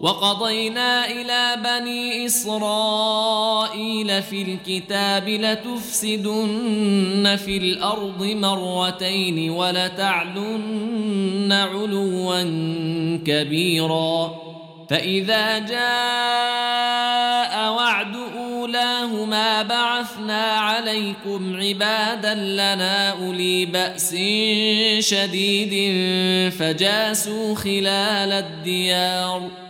وقضينا إلى بني إسرائيل في الكتاب لتفسدن في الأرض مرتين ولتعلن علوا كبيرا. فإذا جاء وعد أولاهما بعثنا عليكم عبادا لنا أولي بأس شديد فجاسوا خلال الديار.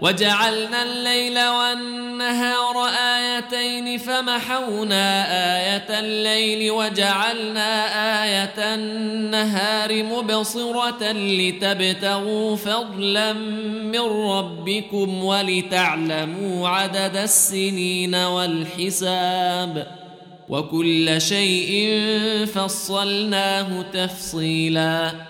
وجعلنا الليل والنهار آيتين فمحونا آية الليل وجعلنا آية النهار مبصرة لتبتغوا فضلا من ربكم ولتعلموا عدد السنين والحساب وكل شيء فصلناه تفصيلا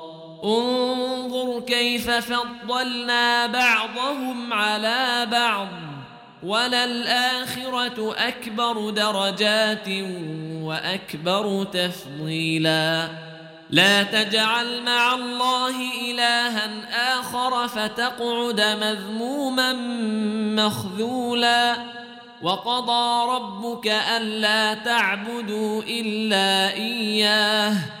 انظر كيف فضلنا بعضهم على بعض وللآخرة أكبر درجات وأكبر تفضيلا. لا تجعل مع الله إلها آخر فتقعد مذموما مخذولا. وقضى ربك ألا تعبدوا إلا إياه.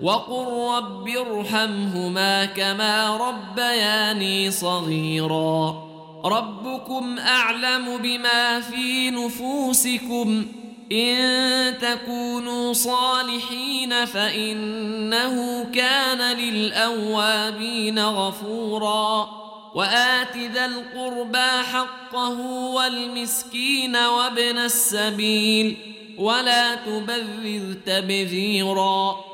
وقل رب ارحمهما كما ربياني صغيرا ربكم اعلم بما في نفوسكم ان تكونوا صالحين فانه كان للاوابين غفورا وات ذا القربى حقه والمسكين وابن السبيل ولا تبذر تبذيرا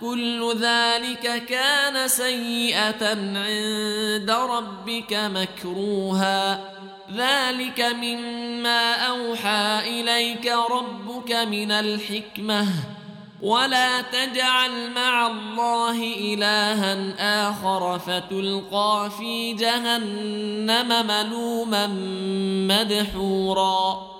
كل ذلك كان سيئة عند ربك مكروها. ذلك مما أوحى إليك ربك من الحكمة. ولا تجعل مع الله إلها آخر فتلقى في جهنم ملوما مدحورا.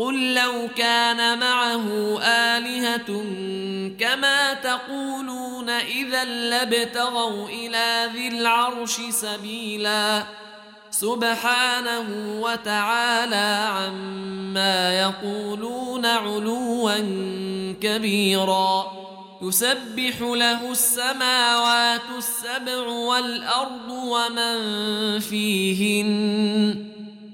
قل لو كان معه آلهة كما تقولون إذا لابتغوا إلى ذي العرش سبيلا سبحانه وتعالى عما يقولون علوا كبيرا يسبح له السماوات السبع والأرض ومن فيهن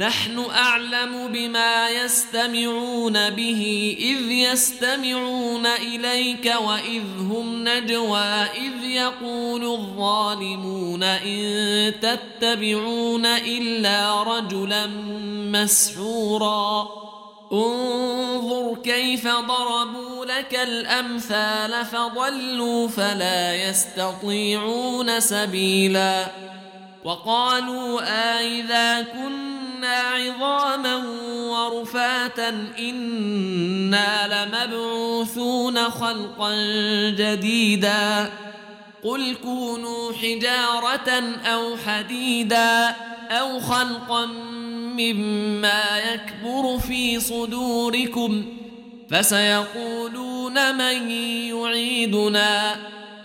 نحن أعلم بما يستمعون به إذ يستمعون إليك وإذ هم نجوى إذ يقول الظالمون إن تتبعون إلا رجلا مسحورا. انظر كيف ضربوا لك الأمثال فضلوا فلا يستطيعون سبيلا. وقالوا أإذا كنا عظاما ورفاتا إنا لمبعوثون خلقا جديدا قل كونوا حجارة أو حديدا أو خلقا مما يكبر في صدوركم فسيقولون من يعيدنا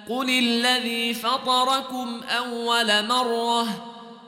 قل الذي فطركم اول مره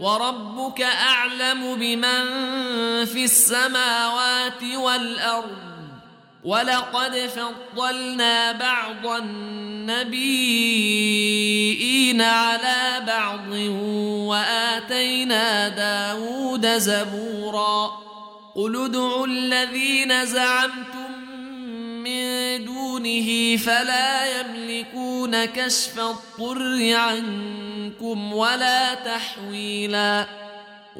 وربك أعلم بمن في السماوات والأرض ولقد فضلنا بعض النبيين على بعض وآتينا داود زبورا قل ادعوا الذين زعمتم من دونه فلا يملكون كشف الضر عنكم ولا تحويلا.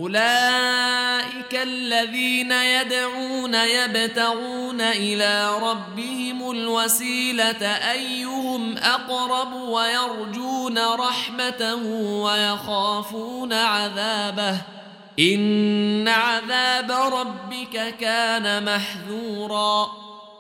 أولئك الذين يدعون يبتغون إلى ربهم الوسيلة أيهم أقرب ويرجون رحمته ويخافون عذابه. إن عذاب ربك كان محذورا.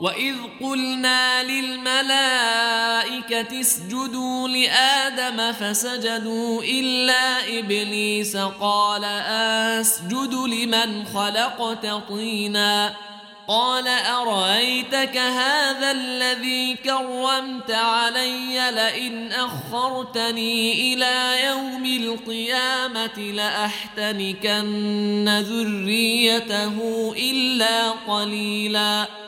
واذ قلنا للملائكه اسجدوا لادم فسجدوا الا ابليس قال اسجد لمن خلقت طينا قال ارايتك هذا الذي كرمت علي لئن اخرتني إلى يوم القيامه لاحتنكن ذريته الا قليلا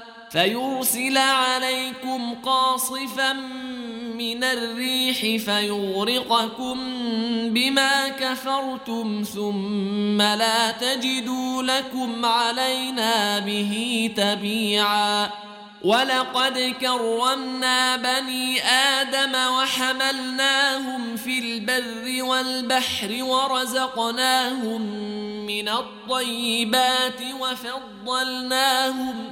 فيرسل عليكم قاصفا من الريح فيغرقكم بما كفرتم ثم لا تجدوا لكم علينا به تبيعا. ولقد كرمنا بني آدم وحملناهم في البر والبحر ورزقناهم من الطيبات وفضلناهم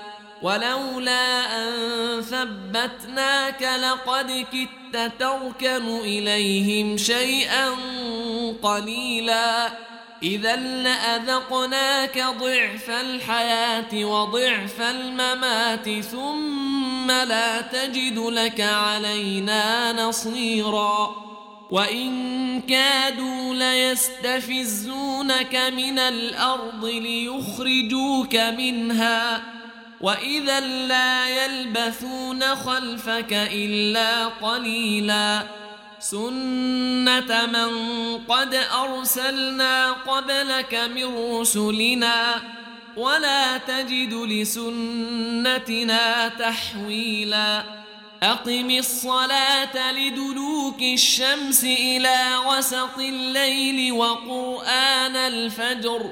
ولولا أن ثبتناك لقد كدت تركن إليهم شيئا قليلا. إذا لأذقناك ضعف الحياة وضعف الممات ثم لا تجد لك علينا نصيرا. وإن كادوا ليستفزونك من الأرض ليخرجوك منها. واذا لا يلبثون خلفك الا قليلا سنه من قد ارسلنا قبلك من رسلنا ولا تجد لسنتنا تحويلا اقم الصلاه لدلوك الشمس إلى غسق الليل وقران الفجر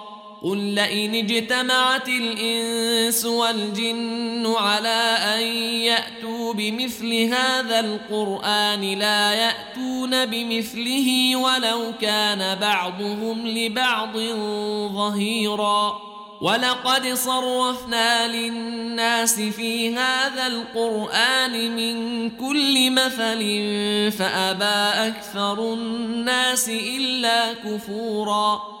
قل لئن اجتمعت الإنس والجن على أن يأتوا بمثل هذا القرآن لا يأتون بمثله ولو كان بعضهم لبعض ظهيرا. ولقد صرفنا للناس في هذا القرآن من كل مثل فأبى أكثر الناس إلا كفوراً.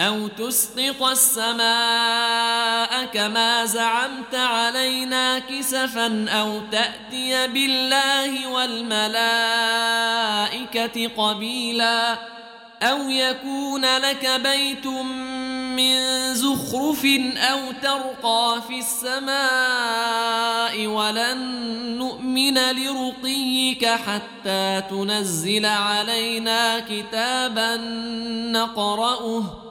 أو تسقط السماء كما زعمت علينا كسفا أو تأتي بالله والملائكة قبيلا أو يكون لك بيت من زخرف أو ترقى في السماء ولن نؤمن لرقيك حتى تنزل علينا كتابا نقرأه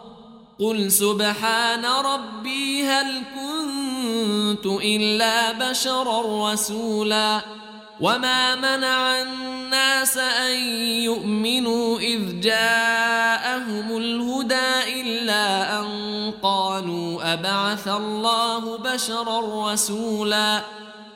قل سبحان ربي هل كنت إلا بشرا رسولا وما منع الناس أن يؤمنوا إذ جاءهم الهدى إلا أن قالوا أبعث الله بشرا رسولا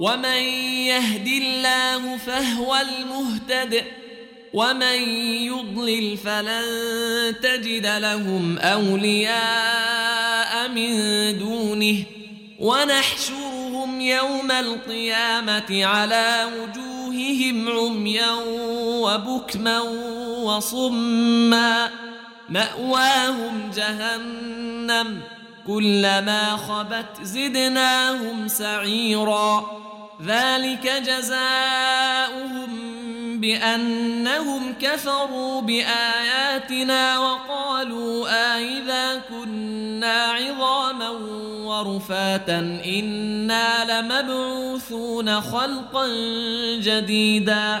ومن يهد الله فهو المهتد ومن يضلل فلن تجد لهم أولياء من دونه ونحشرهم يوم القيامة على وجوههم عميا وبكما وصما مأواهم جهنم كلما خبت زدناهم سعيرا ذلك جزاؤهم بأنهم كفروا بآياتنا وقالوا آئذا كنا عظاما ورفاتا إنا لمبعوثون خلقا جديدا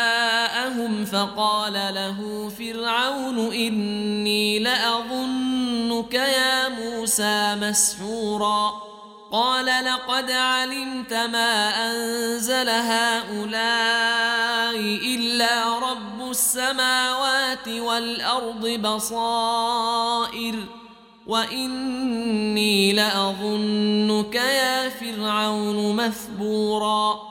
فقال له فرعون إني لأظنك يا موسى مسحورا. قال لقد علمت ما أنزل هؤلاء إلا رب السماوات والأرض بصائر وإني لأظنك يا فرعون مثبورا.